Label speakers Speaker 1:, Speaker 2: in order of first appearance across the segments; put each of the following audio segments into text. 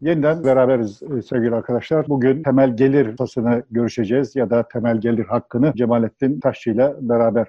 Speaker 1: Yeniden beraberiz e, sevgili arkadaşlar. Bugün temel gelir tasını görüşeceğiz ya da temel gelir hakkını Cemalettin Taşçı ile beraber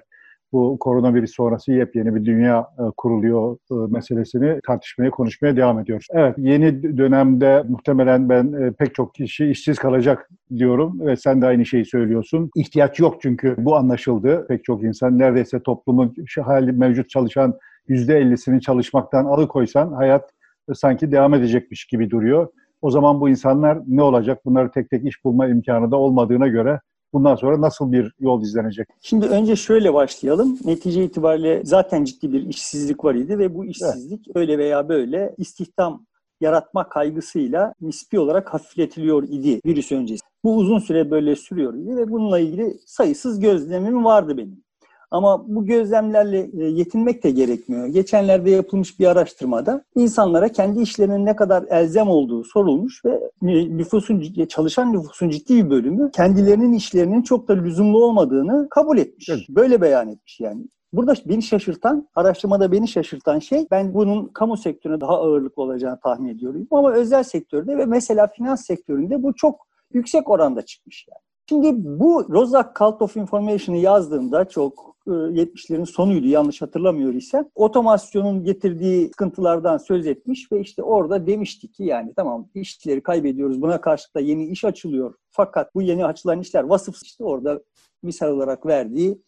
Speaker 1: bu koronavirüs sonrası yepyeni bir dünya e, kuruluyor e, meselesini tartışmaya, konuşmaya devam ediyoruz. Evet, yeni dönemde muhtemelen ben pek çok kişi işsiz kalacak diyorum ve sen de aynı şeyi söylüyorsun. İhtiyaç yok çünkü bu anlaşıldı. Pek çok insan neredeyse toplumun şu hali mevcut çalışan %50'sini çalışmaktan alıkoysan hayat sanki devam edecekmiş gibi duruyor. O zaman bu insanlar ne olacak? Bunları tek tek iş bulma imkanı da olmadığına göre bundan sonra nasıl bir yol izlenecek?
Speaker 2: Şimdi önce şöyle başlayalım. Netice itibariyle zaten ciddi bir işsizlik var idi ve bu işsizlik evet. öyle veya böyle istihdam yaratma kaygısıyla nispi olarak hafifletiliyor idi virüs öncesi. Bu uzun süre böyle sürüyor idi ve bununla ilgili sayısız gözlemim vardı benim. Ama bu gözlemlerle e, yetinmek de gerekmiyor. Geçenlerde yapılmış bir araştırmada insanlara kendi işlerinin ne kadar elzem olduğu sorulmuş ve nüfusun çalışan nüfusun ciddi bir bölümü kendilerinin işlerinin çok da lüzumlu olmadığını kabul etmiş. Evet. Böyle beyan etmiş yani. Burada beni şaşırtan, araştırmada beni şaşırtan şey ben bunun kamu sektörüne daha ağırlıklı olacağını tahmin ediyorum. Ama özel sektörde ve mesela finans sektöründe bu çok yüksek oranda çıkmış yani. Şimdi bu Rozak Cult of Information'ı yazdığımda çok 70'lerin sonuydu yanlış hatırlamıyor ise otomasyonun getirdiği sıkıntılardan söz etmiş ve işte orada demişti ki yani tamam işleri kaybediyoruz buna karşılık da yeni iş açılıyor fakat bu yeni açılan işler vasıf işte orada misal olarak verdiği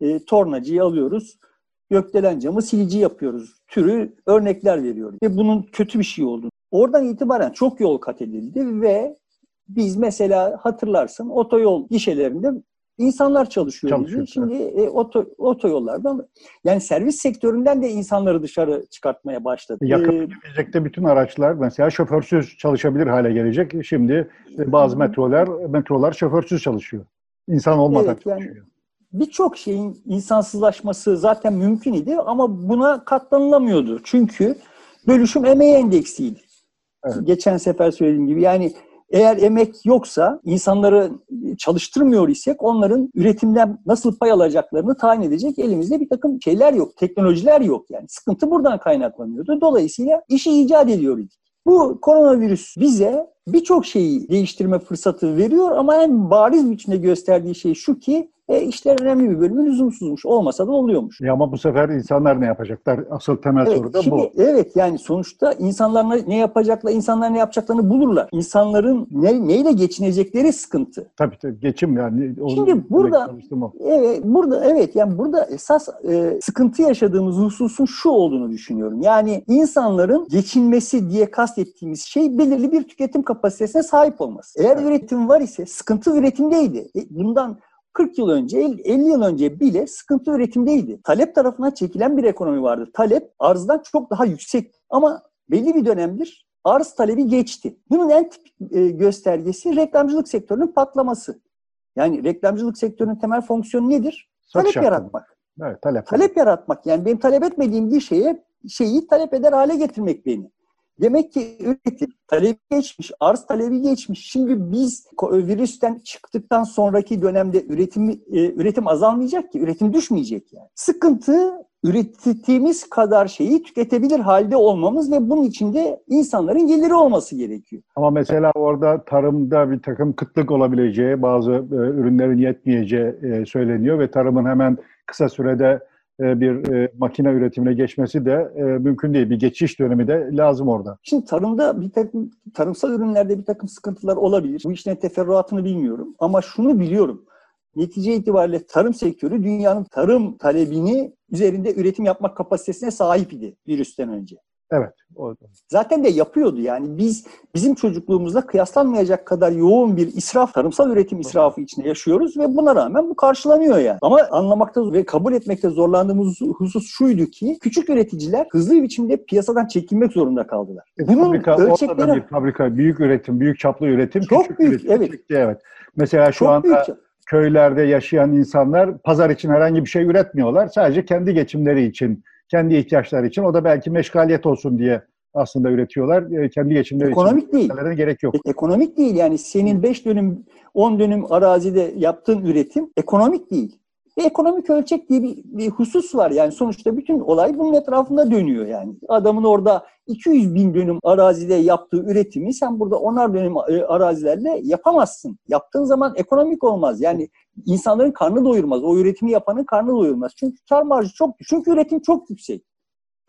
Speaker 2: e, tornacıyı alıyoruz gökdelen camı silici yapıyoruz türü örnekler veriyor ve bunun kötü bir şey olduğunu. Oradan itibaren çok yol kat edildi ve biz mesela hatırlarsın otoyol gişelerinde insanlar çalışıyor. çalışıyor Şimdi e, oto, otoyollardan yani servis sektöründen de insanları dışarı çıkartmaya başladı.
Speaker 1: Yakın gelecekte bütün araçlar mesela şoförsüz çalışabilir hale gelecek. Şimdi e, bazı metrolar metrolar şoförsüz çalışıyor. İnsan olmadan evet, çalışıyor. Yani,
Speaker 2: Birçok şeyin insansızlaşması zaten mümkün idi ama buna katlanılamıyordu. Çünkü bölüşüm emeği endeksiydi. Evet. Geçen sefer söylediğim gibi yani eğer emek yoksa, insanları çalıştırmıyor isek onların üretimden nasıl pay alacaklarını tayin edecek elimizde bir takım şeyler yok, teknolojiler yok yani. Sıkıntı buradan kaynaklanıyordu. Dolayısıyla işi icat ediyor idik. Bu koronavirüs bize birçok şeyi değiştirme fırsatı veriyor ama en bariz biçimde gösterdiği şey şu ki e, işler önemli bir bölümü lüzumsuzmuş. Olmasa da oluyormuş.
Speaker 1: Ya ama bu sefer insanlar ne yapacaklar? Asıl temel
Speaker 2: evet,
Speaker 1: soru da
Speaker 2: şimdi,
Speaker 1: bu.
Speaker 2: Evet yani sonuçta insanlar ne yapacaklar, insanlar ne yapacaklarını bulurlar. İnsanların ne, neyle geçinecekleri sıkıntı.
Speaker 1: Tabii tabii geçim yani.
Speaker 2: Şimdi burada evet burada evet yani burada esas e, sıkıntı yaşadığımız hususun şu olduğunu düşünüyorum. Yani insanların geçinmesi diye kastettiğimiz şey belirli bir tüketim kapasitesine sahip olması. Eğer evet. üretim var ise sıkıntı üretimdeydi. E, bundan 40 yıl önce, 50 yıl önce bile sıkıntı üretimdeydi. Talep tarafına çekilen bir ekonomi vardı. Talep arzdan çok daha yüksek. Ama belli bir dönemdir arz talebi geçti. Bunun en tipik e, göstergesi reklamcılık sektörünün patlaması. Yani reklamcılık sektörünün temel fonksiyonu nedir? Satış talep yaratmak. Evet, talep. Talep yaratmak. Yani benim talep etmediğim bir şeye şeyi talep eder hale getirmek beni. Demek ki üretim talebi geçmiş, arz talebi geçmiş. Şimdi biz virüsten çıktıktan sonraki dönemde üretim e, üretim azalmayacak ki, üretim düşmeyecek yani. Sıkıntı ürettiğimiz kadar şeyi tüketebilir halde olmamız ve bunun içinde insanların geliri olması gerekiyor.
Speaker 1: Ama mesela orada tarımda bir takım kıtlık olabileceği, bazı e, ürünlerin yetmeyeceği e, söyleniyor ve tarımın hemen kısa sürede bir e, makine üretimine geçmesi de e, mümkün değil. Bir geçiş dönemi de lazım orada.
Speaker 2: Şimdi tarımda bir takım tarımsal ürünlerde bir takım sıkıntılar olabilir. Bu işlerin teferruatını bilmiyorum ama şunu biliyorum. Netice itibariyle tarım sektörü dünyanın tarım talebini üzerinde üretim yapmak kapasitesine sahip idi virüsten önce.
Speaker 1: Evet. O
Speaker 2: Zaten de yapıyordu yani biz bizim çocukluğumuzda kıyaslanmayacak kadar yoğun bir israf, tarımsal üretim israfı içinde yaşıyoruz ve buna rağmen bu karşılanıyor yani. Ama anlamakta ve kabul etmekte zorlandığımız husus şuydu ki küçük üreticiler hızlı bir biçimde piyasadan çekilmek zorunda kaldılar.
Speaker 1: E, Bunun fabrika, ölçekleri... bir fabrika, büyük üretim, büyük çaplı üretim, çok küçük büyük, üretim evet. çekti evet. Mesela şu çok anda büyük köylerde yaşayan insanlar pazar için herhangi bir şey üretmiyorlar. Sadece kendi geçimleri için kendi ihtiyaçları için. O da belki meşgaliyet olsun diye aslında üretiyorlar. E, kendi geçimleri
Speaker 2: ekonomik için. Ekonomik
Speaker 1: değil. gerek yok.
Speaker 2: E, ekonomik değil. Yani senin 5 dönüm 10 dönüm arazide yaptığın üretim ekonomik değil. Ve ekonomik ölçek diye bir, bir husus var. Yani sonuçta bütün olay bunun etrafında dönüyor yani. Adamın orada 200 bin dönüm arazide yaptığı üretimi sen burada onar dönüm e, arazilerle yapamazsın. Yaptığın zaman ekonomik olmaz. Yani insanların karnı doyurmaz. O üretimi yapanın karnı doyurmaz. Çünkü kar marjı çok. Çünkü üretim çok yüksek.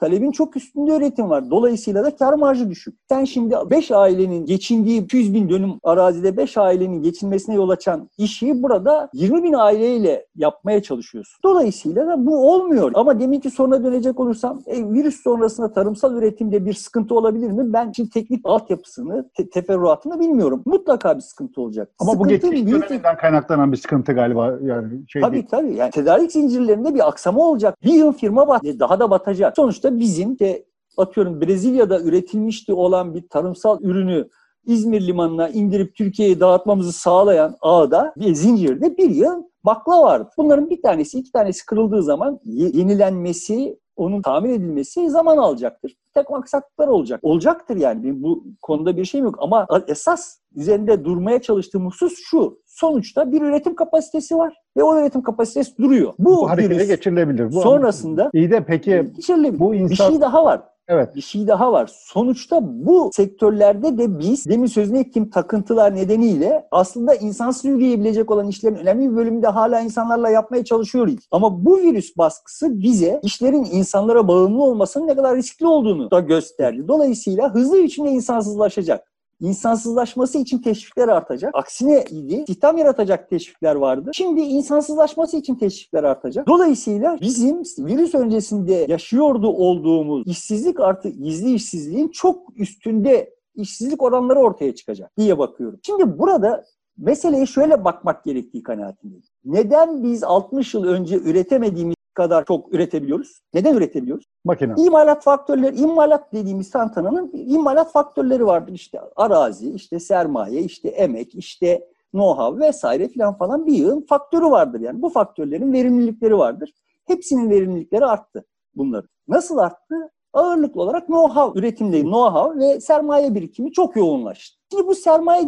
Speaker 2: Talebin çok üstünde üretim var. Dolayısıyla da kar marjı düşük. Sen şimdi 5 ailenin geçindiği 200 bin dönüm arazide 5 ailenin geçinmesine yol açan işi burada 20 bin aileyle yapmaya çalışıyorsun. Dolayısıyla da bu olmuyor. Ama deminki soruna dönecek olursam e, virüs sonrasında tarımsal üretimde bir sıkıntı olabilir mi? Ben şimdi teknik altyapısını, te- teferruatını bilmiyorum. Mutlaka bir sıkıntı olacak.
Speaker 1: Ama bu
Speaker 2: Sıkıntı
Speaker 1: geçiş
Speaker 2: büyük-
Speaker 1: döneminden kaynaklanan bir sıkıntı galiba. Yani şey
Speaker 2: Tabii
Speaker 1: değil.
Speaker 2: tabii. Yani tedarik zincirlerinde bir aksama olacak. Bir yıl firma bat, daha da batacak. Sonuçta bizim de atıyorum Brezilya'da üretilmişti olan bir tarımsal ürünü İzmir limanına indirip Türkiye'ye dağıtmamızı sağlayan ağda bir zincirde bir yıl bakla vardı. Bunların bir tanesi iki tanesi kırıldığı zaman ye- yenilenmesi onun tamir edilmesi zaman alacaktır. Bir takım aksaklıklar olacak. Olacaktır yani. Bu konuda bir şeyim yok. Ama esas üzerinde durmaya çalıştığım husus şu. Sonuçta bir üretim kapasitesi var ve o üretim kapasitesi duruyor. Bu,
Speaker 1: Bu harekete
Speaker 2: virüs
Speaker 1: geçirilebilir. Bu
Speaker 2: sonrasında
Speaker 1: İyi de peki bu
Speaker 2: Bir
Speaker 1: insan
Speaker 2: şey daha var.
Speaker 1: evet
Speaker 2: Bir şey daha var. Sonuçta bu sektörlerde de biz demin sözünü ettiğim takıntılar nedeniyle aslında insansız yürüyebilecek olan işlerin önemli bir bölümünde hala insanlarla yapmaya çalışıyoruz. Ama bu virüs baskısı bize işlerin insanlara bağımlı olmasının ne kadar riskli olduğunu da gösterdi. Dolayısıyla hızlı biçimde insansızlaşacak. İnsansızlaşması için teşvikler artacak. Aksine idi. İstihdam yaratacak teşvikler vardı. Şimdi insansızlaşması için teşvikler artacak. Dolayısıyla bizim virüs öncesinde yaşıyordu olduğumuz işsizlik artı gizli işsizliğin çok üstünde işsizlik oranları ortaya çıkacak diye bakıyorum. Şimdi burada meseleye şöyle bakmak gerektiği kanaatindeyim. Neden biz 60 yıl önce üretemediğimiz kadar çok üretebiliyoruz? Neden üretebiliyoruz?
Speaker 1: makine.
Speaker 2: İmalat faktörleri, imalat dediğimiz tantananın imalat faktörleri vardır. İşte arazi, işte sermaye, işte emek, işte know-how vesaire filan falan bir yığın faktörü vardır. Yani bu faktörlerin verimlilikleri vardır. Hepsinin verimlilikleri arttı bunların. Nasıl arttı? Ağırlıklı olarak know-how, üretimde know-how ve sermaye birikimi çok yoğunlaştı. Şimdi bu sermaye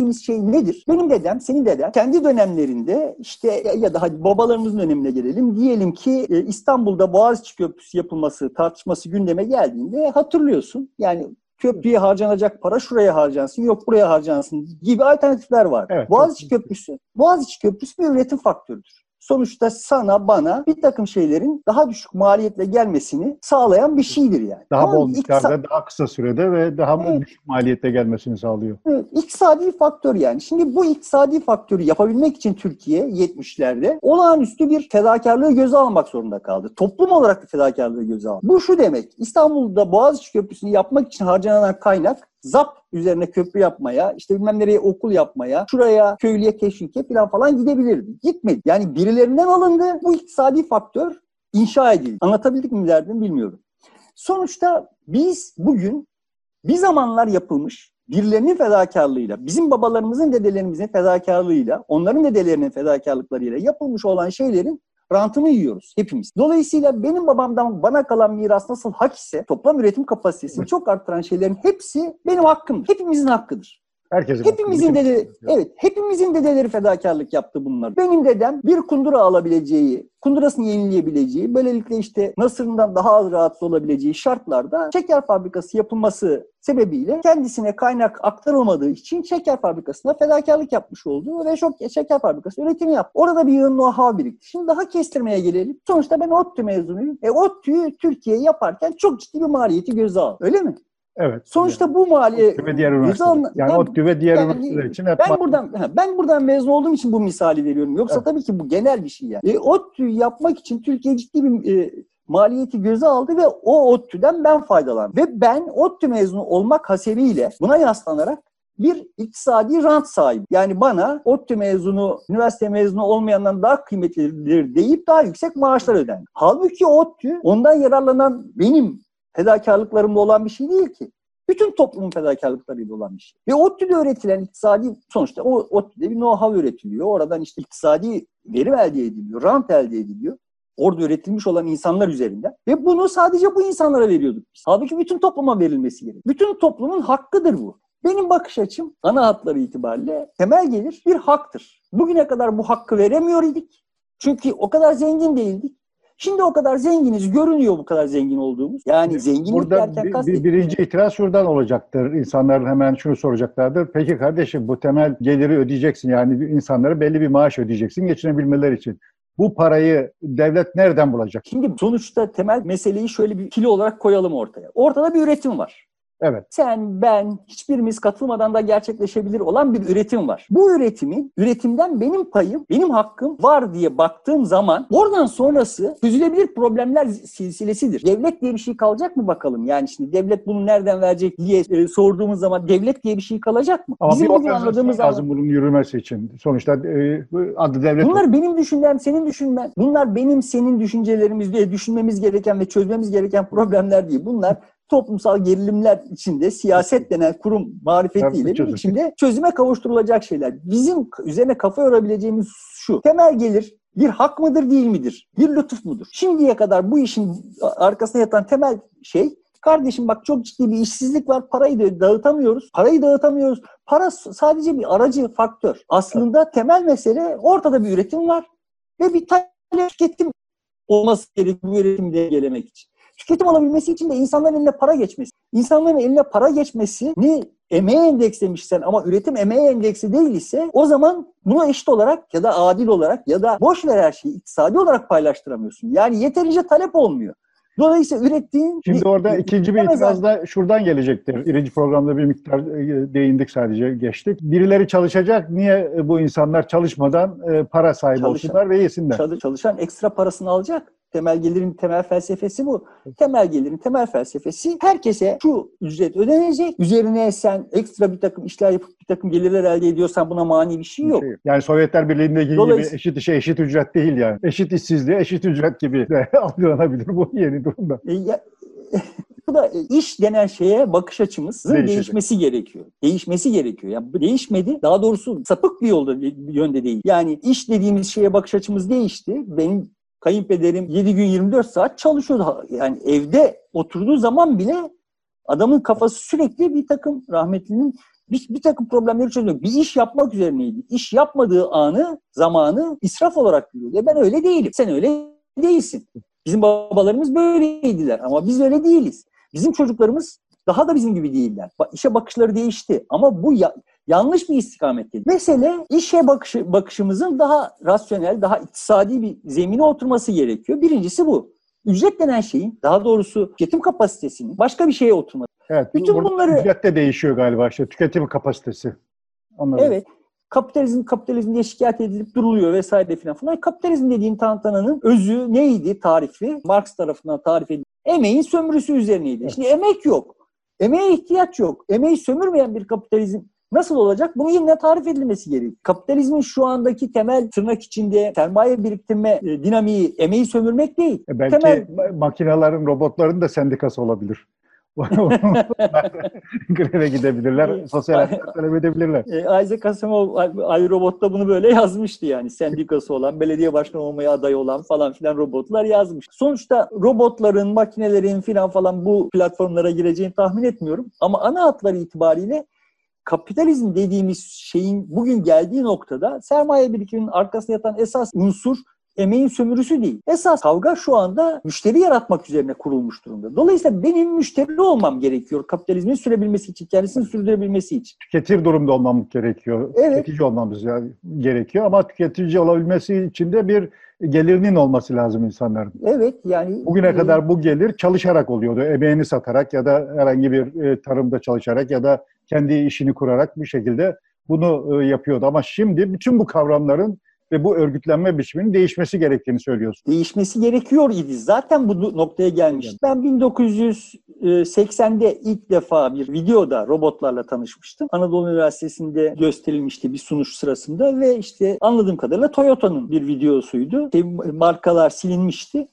Speaker 2: dediğimiz şey nedir? Benim dedem, senin deden kendi dönemlerinde işte ya da hadi babalarımızın dönemine gelelim. Diyelim ki e, İstanbul'da Boğaziçi Köprüsü yapılması, tartışması gündeme geldiğinde hatırlıyorsun. Yani köprüye harcanacak para şuraya harcansın, yok buraya harcansın gibi alternatifler var.
Speaker 1: Evet,
Speaker 2: Boğaziçi Köprüsü, Boğaziçi Köprüsü bir üretim faktörüdür. Sonuçta sana, bana bir takım şeylerin daha düşük maliyetle gelmesini sağlayan bir şeydir yani.
Speaker 1: Daha bol miktarda,
Speaker 2: İktisat-
Speaker 1: daha kısa sürede ve daha
Speaker 2: Evet.
Speaker 1: düşük maliyette gelmesini sağlıyor.
Speaker 2: Evet, iktisadi faktör yani. Şimdi bu iktisadi faktörü yapabilmek için Türkiye 70'lerde olağanüstü bir fedakarlığı göze almak zorunda kaldı. Toplum olarak da fedakarlığı göze aldı. Bu şu demek, İstanbul'da Boğaziçi Köprüsü'nü yapmak için harcanan kaynak ZAP üzerine köprü yapmaya, işte bilmem nereye okul yapmaya, şuraya köylüye teşvike falan falan gidebilirdi. Gitmedi. Yani birilerinden alındı. Bu iktisadi faktör inşa edildi. Anlatabildik mi derdim bilmiyorum. Sonuçta biz bugün bir zamanlar yapılmış birilerinin fedakarlığıyla, bizim babalarımızın, dedelerimizin fedakarlığıyla, onların dedelerinin fedakarlıklarıyla yapılmış olan şeylerin rantını yiyoruz hepimiz. Dolayısıyla benim babamdan bana kalan miras nasıl hak ise toplam üretim kapasitesini çok arttıran şeylerin hepsi benim hakkımdır. Hepimizin hakkıdır.
Speaker 1: Herkesin
Speaker 2: Hepimizin
Speaker 1: bütün-
Speaker 2: evet, hepimizin dedeleri fedakarlık yaptı bunlar. Benim dedem bir kundura alabileceği, kundurasını yenileyebileceği, böylelikle işte Nasır'ından daha az rahatsız olabileceği şartlarda şeker fabrikası yapılması sebebiyle kendisine kaynak aktarılmadığı için şeker fabrikasına fedakarlık yapmış oldu ve çok şeker fabrikası üretimi yaptı. Orada bir yığın know-how birikti. Şimdi daha kestirmeye gelelim. Sonuçta ben ODTÜ mezunuyum. E ODTÜ'yü Türkiye yaparken çok ciddi bir maliyeti göze aldı. Öyle mi?
Speaker 1: Evet.
Speaker 2: Sonuçta bu maliye
Speaker 1: ve diğer üniversiteler. Yani. ODTÜ ve diğer
Speaker 2: Yani
Speaker 1: üniversiteler için hep
Speaker 2: Ben buradan ben buradan mezun olduğum için bu misali veriyorum. Yoksa
Speaker 1: Evet.
Speaker 2: tabii ki bu genel bir şey yani. E, ODTÜ yapmak için Türkiye ciddi bir e, maliyeti göze aldı ve o ODTÜ'den ben faydalandım. Ve ben ODTÜ mezunu olmak hasebiyle buna yaslanarak bir iktisadi rant sahibi. Yani bana ODTÜ mezunu, üniversite mezunu olmayandan daha kıymetlidir deyip daha yüksek maaşlar ödendi. Halbuki ODTÜ ondan yararlanan benim fedakarlıklarımda olan bir şey değil ki. Bütün toplumun fedakarlıklarıyla olan bir şey. Ve ODTÜ'de öğretilen iktisadi sonuçta o ODTÜ'de bir know-how üretiliyor. Oradan işte iktisadi verim elde ediliyor, rant elde ediliyor. Orada üretilmiş olan insanlar üzerinden. Ve bunu sadece bu insanlara veriyorduk biz. Halbuki bütün topluma verilmesi gerekiyor. Bütün toplumun hakkıdır bu. Benim bakış açım ana hatları itibariyle temel gelir bir haktır. Bugüne kadar bu hakkı veremiyor idik. Çünkü o kadar zengin değildik. Şimdi o kadar zenginiz, görünüyor bu kadar zengin olduğumuz. Yani zenginlik
Speaker 1: Burada
Speaker 2: derken
Speaker 1: bir, bir, birinci itiraz şuradan olacaktır. İnsanlar hemen şunu soracaklardır. Peki kardeşim bu temel geliri ödeyeceksin. Yani insanlara belli bir maaş ödeyeceksin geçinebilmeleri için. Bu parayı devlet nereden bulacak?
Speaker 2: Şimdi sonuçta temel meseleyi şöyle bir kilo olarak koyalım ortaya. Ortada bir üretim var.
Speaker 1: Evet.
Speaker 2: Sen, ben, hiçbirimiz katılmadan da gerçekleşebilir olan bir üretim var. Bu üretimin, üretimden benim payım, benim hakkım var diye baktığım zaman oradan sonrası çözülebilir problemler silsilesidir. Devlet diye bir şey kalacak mı bakalım? Yani şimdi devlet bunu nereden verecek diye e, sorduğumuz zaman devlet diye bir şey kalacak mı?
Speaker 1: Ama
Speaker 2: Bizim bugün anladığımız
Speaker 1: lazım bunun yürümesi için. Sonuçta e, adı devlet.
Speaker 2: Bunlar benim düşüncem, senin düşünmen. Bunlar benim, senin düşüncelerimiz diye düşünmemiz gereken ve çözmemiz gereken problemler değil. Bunlar toplumsal gerilimler içinde siyaset denen kurum marifetiyle bir içinde çözüme kavuşturulacak şeyler. Bizim üzerine kafa yorabileceğimiz şu. Temel gelir bir hak mıdır değil midir? Bir lütuf mudur? Şimdiye kadar bu işin arkasına yatan temel şey Kardeşim bak çok ciddi bir işsizlik var. Parayı da dağıtamıyoruz. Parayı dağıtamıyoruz. Para sadece bir aracı faktör. Aslında temel mesele ortada bir üretim var ve bir talep tüketim olması gerekiyor bu üretimi dengelemek için. Tüketim olabilmesi için de insanların eline para geçmesi. İnsanların eline para geçmesini emeğe endekslemişsen ama üretim emeğe endeksi değil ise o zaman bunu eşit olarak ya da adil olarak ya da boş ver her şeyi iktisadi olarak paylaştıramıyorsun. Yani yeterince talep olmuyor. Dolayısıyla ürettiğin...
Speaker 1: Şimdi orada ikinci bir itiraz da şuradan gelecektir. Birinci programda bir miktar e, değindik sadece geçtik. Birileri çalışacak. Niye e, bu insanlar çalışmadan e, para sahibi
Speaker 2: Çalışan.
Speaker 1: olsunlar ve yesinler?
Speaker 2: Çalı- çalışan ekstra parasını alacak. Temel gelirin temel felsefesi bu. Temel gelirin temel felsefesi herkese şu ücret ödenecek. Üzerine sen ekstra bir takım işler yapıp bir takım gelirler elde ediyorsan buna mani bir şey yok.
Speaker 1: Yani Sovyetler Birliği'ndeki gibi eşit işe eşit ücret değil yani. Eşit işsizliğe eşit ücret gibi de algılanabilir bu yeni durumda.
Speaker 2: E, ya- bu da e, iş denen şeye bakış açımızın
Speaker 1: Değişecek.
Speaker 2: değişmesi gerekiyor. Değişmesi gerekiyor. Yani değişmedi. Daha doğrusu sapık bir yolda bir yönde değil. Yani iş dediğimiz şeye bakış açımız değişti. Benim kayınpederim 7 gün 24 saat çalışıyordu. Yani evde oturduğu zaman bile adamın kafası sürekli bir takım rahmetlinin bir, bir takım problemleri çözüyor. Bir iş yapmak üzerineydi. İş yapmadığı anı, zamanı israf olarak görüyordu. E ben öyle değilim. Sen öyle değilsin. Bizim babalarımız böyleydiler ama biz öyle değiliz. Bizim çocuklarımız daha da bizim gibi değiller. Ba- İşe bakışları değişti ama bu ya- yanlış bir istikamettedir. Mesele işe bakışı, bakışımızın daha rasyonel, daha iktisadi bir zemine oturması gerekiyor. Birincisi bu. Ücret denen şeyin, daha doğrusu tüketim kapasitesinin başka bir şeye oturması.
Speaker 1: Evet.
Speaker 2: Bütün bunları-
Speaker 1: Ücret de değişiyor galiba işte tüketim kapasitesi. Anladım.
Speaker 2: Evet. Kapitalizm kapitalizm diye şikayet edilip duruluyor vesaire filan falan. Kapitalizm dediğin tantananın özü neydi tarifi? Marx tarafından tarif edildi. Emeğin sömürüsü üzerineydi.
Speaker 1: Evet.
Speaker 2: Şimdi emek yok. Emeğe ihtiyaç yok. Emeği sömürmeyen bir kapitalizm nasıl olacak? Bunun yeniden tarif edilmesi gerekiyor. Kapitalizmin şu andaki temel tırnak içinde sermaye biriktirme e, dinamiği emeği sömürmek değil.
Speaker 1: E Belki
Speaker 2: Temel-
Speaker 1: ma- makinelerin, robotların da sendikası olabilir. Greve gidebilirler, sosyal haklar talep edebilirler.
Speaker 2: E, Isaac Asimov Ay Robot'ta bunu böyle yazmıştı yani. Sendikası olan, belediye başkanı olmaya aday olan falan filan robotlar yazmış. Sonuçta robotların, makinelerin filan falan bu platformlara gireceğini tahmin etmiyorum. Ama ana hatları itibariyle kapitalizm dediğimiz şeyin bugün geldiği noktada sermaye birikiminin arkasında yatan esas unsur emeğin sömürüsü değil. Esas kavga şu anda müşteri yaratmak üzerine kurulmuş durumda. Dolayısıyla benim müşteri olmam gerekiyor kapitalizmin sürebilmesi için, kendisini sürdürebilmesi için.
Speaker 1: Tüketir durumda olmamız gerekiyor.
Speaker 2: Evet.
Speaker 1: Tüketici olmamız gerekiyor ama tüketici olabilmesi için de bir gelirinin olması lazım insanların.
Speaker 2: Evet yani
Speaker 1: Bugüne
Speaker 2: e,
Speaker 1: kadar bu gelir çalışarak oluyordu. Emeğini satarak ya da herhangi bir e, tarımda çalışarak ya da kendi işini kurarak bir şekilde bunu e, yapıyordu. Ama şimdi bütün bu kavramların ve bu örgütlenme biçiminin değişmesi gerektiğini söylüyorsun.
Speaker 2: değişmesi gerekiyor idi. Zaten bu noktaya gelmiş. Ben 1980'de ilk defa bir videoda robotlarla tanışmıştım. Anadolu Üniversitesi'nde gösterilmişti bir sunuş sırasında ve işte anladığım kadarıyla Toyota'nın bir videosuydu. Şey, markalar silinmişti.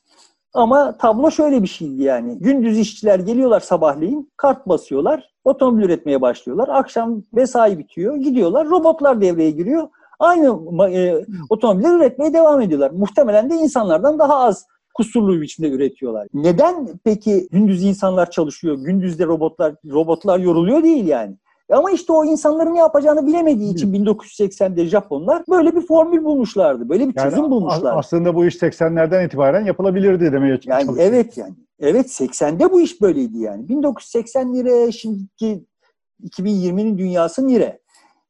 Speaker 2: Ama tablo şöyle bir şeydi yani. Gündüz işçiler geliyorlar sabahleyin, kart basıyorlar, otomobil üretmeye başlıyorlar. Akşam mesai bitiyor, gidiyorlar. Robotlar devreye giriyor. Aynı e, otomobilleri üretmeye devam ediyorlar. Muhtemelen de insanlardan daha az kusurlu bir biçimde üretiyorlar. Neden peki gündüz insanlar çalışıyor, gündüzde robotlar robotlar yoruluyor değil yani. Ama işte o insanların ne yapacağını bilemediği için 1980'de Japonlar böyle bir formül bulmuşlardı. Böyle bir
Speaker 1: Yani
Speaker 2: çözüm bulmuşlardı.
Speaker 1: Aslında bu iş 80'lerden itibaren yapılabilirdi demeye
Speaker 2: Yani evet yani. Evet 80'de bu iş böyleydi yani. 1980 lira şimdiki 2020'nin dünyası lira.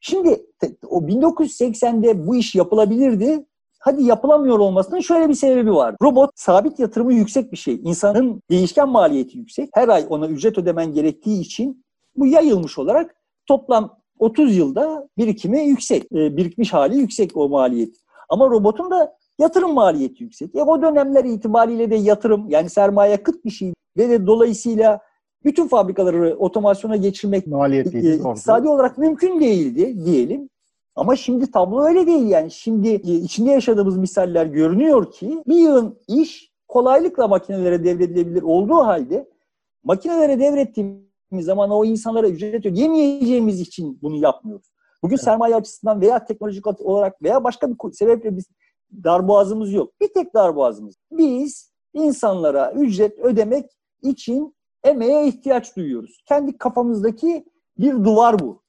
Speaker 2: Şimdi o 1980'de bu iş yapılabilirdi. Hadi yapılamıyor olmasının şöyle bir sebebi var. Robot sabit yatırımı yüksek bir şey. İnsanın değişken maliyeti yüksek. Her ay ona ücret ödemen gerektiği için bu yayılmış olarak toplam 30 yılda birikimi yüksek. E, birikmiş hali yüksek o maliyet. Ama robotun da yatırım maliyeti yüksek. E o dönemler itibariyle de yatırım yani sermaye kıt bir şey ve de dolayısıyla bütün fabrikaları otomasyona geçirmek
Speaker 1: Maliyetliydi.
Speaker 2: e, iktisadi olarak mümkün değildi diyelim. Ama şimdi tablo öyle değil yani. Şimdi içinde yaşadığımız misaller görünüyor ki bir yığın iş kolaylıkla makinelere devredilebilir olduğu halde makinelere devrettiğimiz zaman o insanlara ücret ödeyemeyeceğimiz için bunu yapmıyoruz. Bugün
Speaker 1: Evet.
Speaker 2: sermaye açısından veya teknolojik olarak veya başka bir sebeple biz darboğazımız yok. Bir tek darboğazımız. Biz insanlara ücret ödemek için emeğe ihtiyaç duyuyoruz. Kendi kafamızdaki bir duvar bu.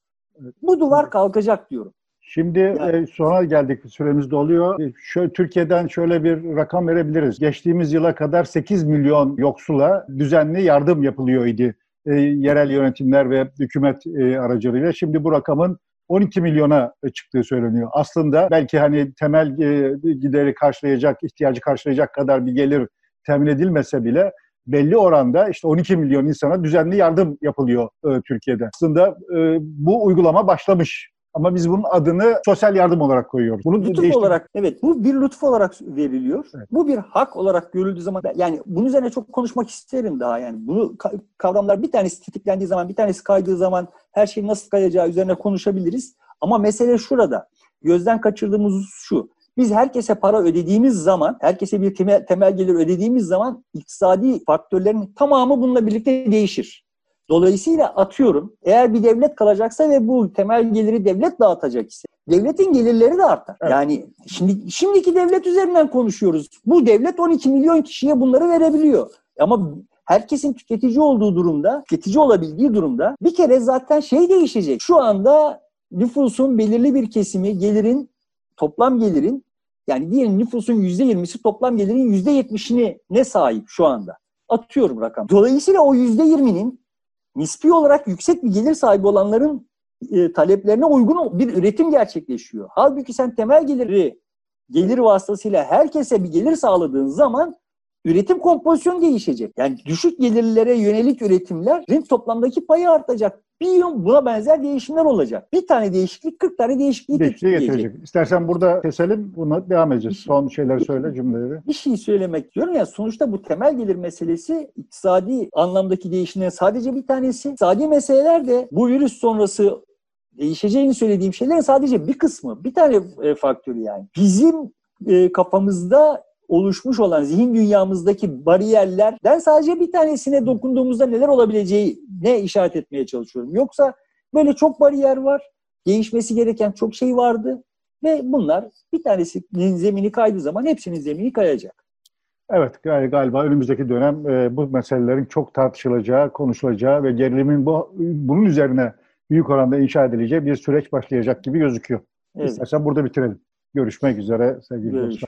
Speaker 2: Bu duvar kalkacak diyorum.
Speaker 1: Şimdi
Speaker 2: Yani-
Speaker 1: e, sona geldik süremiz doluyor. E, Şöyle, Türkiye'den şöyle bir rakam verebiliriz. Geçtiğimiz yıla kadar 8 milyon yoksula düzenli yardım yapılıyor idi. E, yerel yönetimler ve hükümet e, aracılığıyla. Şimdi bu rakamın 12 milyona çıktığı söyleniyor. Aslında belki hani temel e, gideri karşılayacak, ihtiyacı karşılayacak kadar bir gelir temin edilmese bile belli oranda işte 12 milyon insana düzenli yardım yapılıyor e, Türkiye'de. Aslında e, bu uygulama başlamış. Ama biz bunun adını sosyal yardım olarak koyuyoruz. Bunu
Speaker 2: Lütuf
Speaker 1: değiştir-
Speaker 2: olarak evet bu bir lütuf olarak veriliyor.
Speaker 1: Evet.
Speaker 2: Bu bir hak olarak görüldüğü zaman yani bunun üzerine çok konuşmak isterim daha yani. Bunu ka- kavramlar bir tanesi tetiklendiği zaman bir tanesi kaydığı zaman her şey nasıl kayacağı üzerine konuşabiliriz. Ama mesele şurada. Gözden kaçırdığımız şu. Biz herkese para ödediğimiz zaman, herkese bir temel, temel gelir ödediğimiz zaman iktisadi faktörlerin tamamı bununla birlikte değişir. Dolayısıyla atıyorum eğer bir devlet kalacaksa ve bu temel geliri devlet dağıtacak ise devletin gelirleri de artar.
Speaker 1: Evet.
Speaker 2: Yani şimdi şimdiki devlet üzerinden konuşuyoruz. Bu devlet 12 milyon kişiye bunları verebiliyor. Ama herkesin tüketici olduğu durumda, tüketici olabildiği durumda bir kere zaten şey değişecek. Şu anda nüfusun belirli bir kesimi gelirin, toplam gelirin yani diyelim nüfusun %20'si toplam gelirin %70'ini ne sahip şu anda? Atıyorum rakam. Dolayısıyla o %20'nin nispi olarak yüksek bir gelir sahibi olanların e, taleplerine uygun bir üretim gerçekleşiyor. Halbuki sen temel geliri gelir vasıtasıyla herkese bir gelir sağladığın zaman üretim kompozisyonu değişecek. Yani düşük gelirlere yönelik üretimlerin toplamdaki payı artacak. Bir yıl buna benzer değişimler olacak. Bir tane değişiklik 40 tane değişikliği
Speaker 1: değişikliği getirecek. İstersen burada keselim, buna devam edeceğiz. Son şeyleri söyle cümleleri.
Speaker 2: bir şey söylemek diyorum ya sonuçta bu temel gelir meselesi iktisadi anlamdaki değişimlerin sadece bir tanesi. İktisadi meseleler de bu virüs sonrası değişeceğini söylediğim şeylerin sadece bir kısmı. Bir tane e, faktörü yani. Bizim e, kafamızda oluşmuş olan zihin dünyamızdaki bariyerlerden sadece bir tanesine dokunduğumuzda neler olabileceği ne işaret etmeye çalışıyorum. Yoksa böyle çok bariyer var. Değişmesi gereken çok şey vardı. Ve bunlar bir tanesinin zemini kaydığı zaman hepsinin zemini kayacak.
Speaker 1: Evet gal- galiba önümüzdeki dönem e, bu meselelerin çok tartışılacağı, konuşulacağı ve gerilimin bu, bunun üzerine büyük oranda inşa edileceği bir süreç başlayacak gibi gözüküyor.
Speaker 2: Evet.
Speaker 1: İstersen burada bitirelim. Görüşmek üzere sevgili
Speaker 2: Görüşmek
Speaker 1: dostlar.